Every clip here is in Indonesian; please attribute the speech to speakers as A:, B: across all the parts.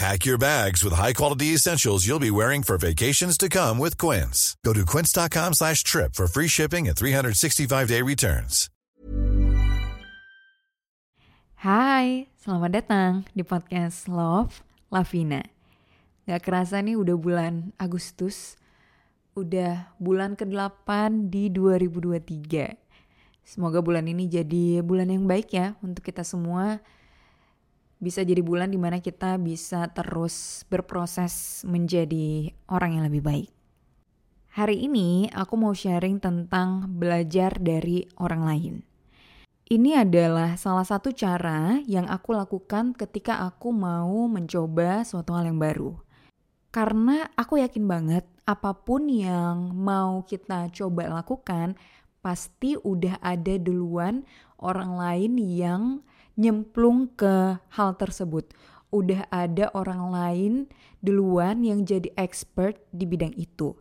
A: Pack your bags with high-quality essentials you'll be wearing for vacations to come with Quince. Go to quince.com slash trip for free shipping and 365-day returns.
B: Hai, selamat datang di podcast Love Lavina. Gak kerasa nih udah bulan Agustus, udah bulan ke-8 di 2023. Semoga bulan ini jadi bulan yang baik ya untuk kita semua. Bisa jadi bulan di mana kita bisa terus berproses menjadi orang yang lebih baik. Hari ini aku mau sharing tentang belajar dari orang lain. Ini adalah salah satu cara yang aku lakukan ketika aku mau mencoba suatu hal yang baru. Karena aku yakin banget apa pun yang mau kita coba lakukan, pasti udah ada duluan orang lain yang nyemplung ke hal tersebut. Udah ada orang lain duluan yang jadi expert di bidang itu.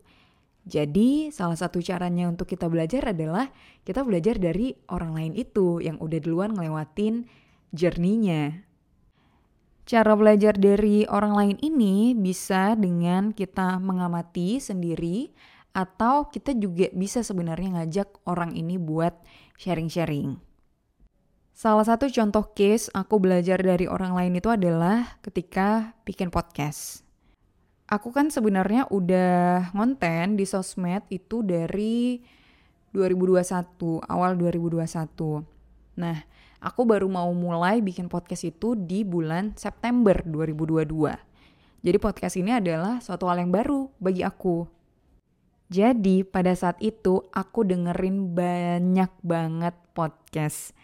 B: Jadi salah satu caranya untuk kita belajar adalah kita belajar dari orang lain itu yang udah duluan ngelewatin journey-nya. Cara belajar dari orang lain ini bisa dengan kita mengamati sendiri atau kita juga bisa sebenarnya ngajak orang ini buat sharing-sharing. Salah satu contoh case aku belajar dari orang lain itu adalah ketika bikin podcast aku kan sebenarnya udah ngonten di sosmed itu dari 2021, awal 2021. Nah, aku baru mau mulai bikin podcast itu di bulan September 2022. Jadi podcast ini adalah suatu hal yang baru bagi aku. Jadi pada saat itu aku dengerin banyak banget podcast.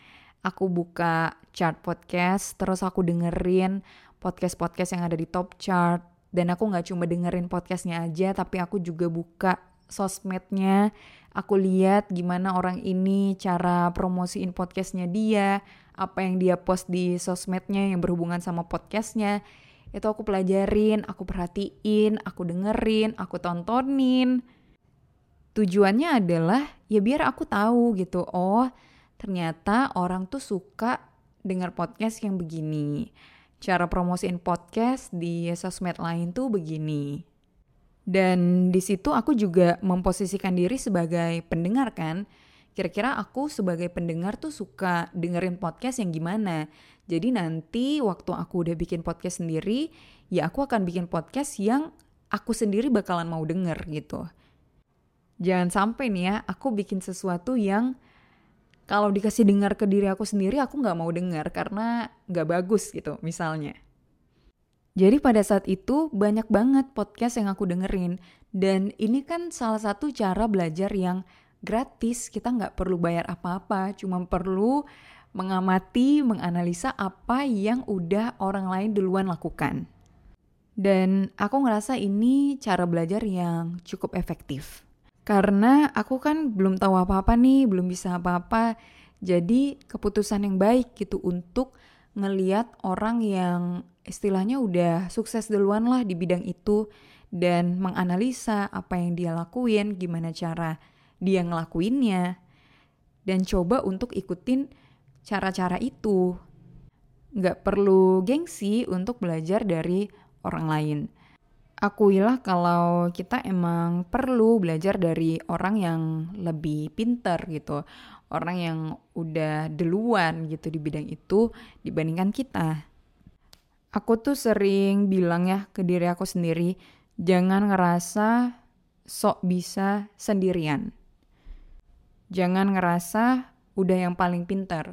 B: Aku buka chart podcast, terus aku dengerin podcast-podcast yang ada di top chart, dan aku nggak cuma dengerin podcastnya aja tapi aku juga buka sosmednya. Aku lihat gimana orang ini cara promosiin podcastnya dia apa yang dia post di sosmednya yang berhubungan sama podcastnya. Itu aku pelajarin aku perhatiin aku dengerin aku tontonin. Tujuannya adalah ya biar aku tahu gitu oh ternyata orang tuh suka dengar podcast yang begini cara promosiin podcast di sosmed lain tuh begini. Dan di situ aku juga memposisikan diri sebagai pendengar kan. Kira-kira aku sebagai pendengar tuh suka dengerin podcast yang gimana. Jadi nanti waktu aku udah bikin podcast sendiri, ya aku akan bikin podcast yang aku sendiri bakalan mau denger gitu. Jangan sampai nih ya, aku bikin sesuatu yang kalau dikasih dengar ke diri aku sendiri aku nggak mau dengar karena nggak bagus gitu misalnya. Jadi pada saat itu banyak banget podcast yang aku dengerin dan ini kan salah satu cara belajar yang gratis kita nggak perlu bayar apa-apa cuma perlu mengamati menganalisa apa yang udah orang lain duluan lakukan. Dan aku ngerasa ini cara belajar yang cukup efektif. Karena aku kan belum tahu apa-apa nih, belum bisa apa-apa. Jadi keputusan yang baik gitu untuk ngeliat orang yang istilahnya udah sukses duluan lah di bidang itu dan menganalisa apa yang dia lakuin, gimana cara dia ngelakuinnya dan coba untuk ikutin cara-cara itu. Nggak perlu gengsi untuk belajar dari orang lain akuilah kalau kita emang perlu belajar dari orang yang lebih pinter gitu. Orang yang udah duluan gitu di bidang itu dibandingkan kita. Aku tuh sering bilang ya ke diri aku sendiri, jangan ngerasa sok bisa sendirian. Jangan ngerasa udah yang paling pinter.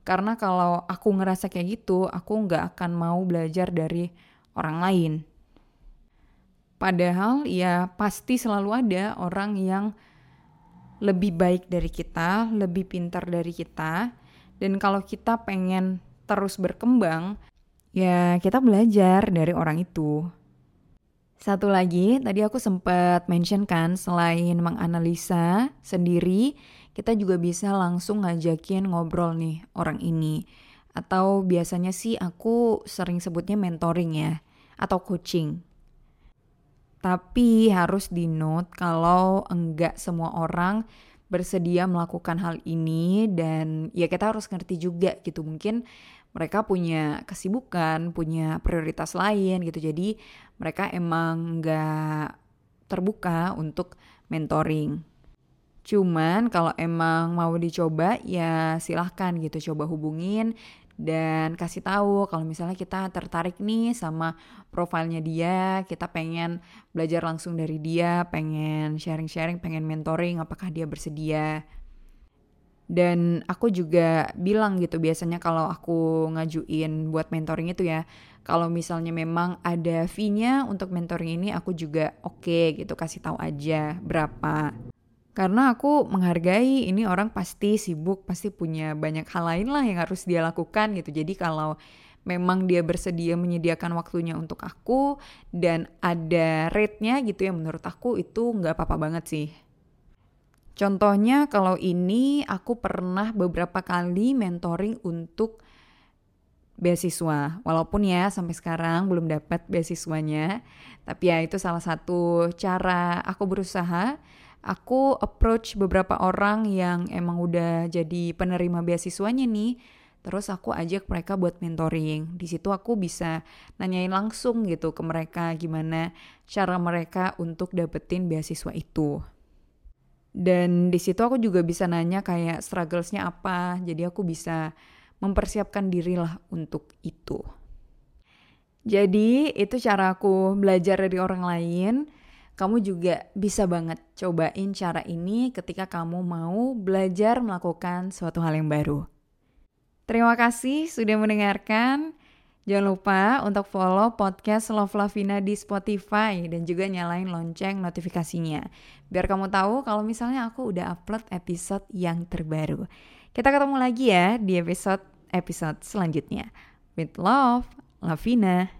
B: Karena kalau aku ngerasa kayak gitu, aku nggak akan mau belajar dari orang lain Padahal ya pasti selalu ada orang yang lebih baik dari kita, lebih pintar dari kita. Dan kalau kita pengen terus berkembang, ya kita belajar dari orang itu. Satu lagi, tadi aku sempat mention kan selain menganalisa sendiri, kita juga bisa langsung ngajakin ngobrol nih orang ini. Atau biasanya sih aku sering sebutnya mentoring ya, atau coaching. Tapi harus di note kalau enggak semua orang bersedia melakukan hal ini dan ya kita harus ngerti juga gitu. Mungkin mereka punya kesibukan, punya prioritas lain gitu. Jadi mereka emang enggak terbuka untuk mentoring. Cuman kalau emang mau dicoba ya silahkan gitu coba hubungin dan kasih tahu kalau misalnya kita tertarik nih sama profilnya dia, kita pengen belajar langsung dari dia, pengen sharing-sharing, pengen mentoring, apakah dia bersedia. Dan aku juga bilang gitu biasanya kalau aku ngajuin buat mentoring itu ya, kalau misalnya memang ada fee-nya untuk mentoring ini aku juga oke okay, gitu kasih tahu aja berapa. Karena aku menghargai ini orang pasti sibuk, pasti punya banyak hal lain lah yang harus dia lakukan gitu. Jadi kalau memang dia bersedia menyediakan waktunya untuk aku dan ada rate-nya gitu ya menurut aku itu nggak apa-apa banget sih. Contohnya kalau ini aku pernah beberapa kali mentoring untuk beasiswa. Walaupun ya sampai sekarang belum dapat beasiswanya, tapi ya itu salah satu cara aku berusaha aku approach beberapa orang yang emang udah jadi penerima beasiswanya nih. Terus aku ajak mereka buat mentoring. Di situ aku bisa nanyain langsung gitu ke mereka gimana cara mereka untuk dapetin beasiswa itu. Dan di situ aku juga bisa nanya kayak strugglesnya apa. Jadi aku bisa mempersiapkan diri lah untuk itu. Jadi itu cara aku belajar dari orang lain kamu juga bisa banget cobain cara ini ketika kamu mau belajar melakukan suatu hal yang baru. Terima kasih sudah mendengarkan. Jangan lupa untuk follow podcast Love Lavina di Spotify dan juga nyalain lonceng notifikasinya. Biar kamu tahu kalau misalnya aku udah upload episode yang terbaru. Kita ketemu lagi ya di episode episode selanjutnya. With love, Lavina.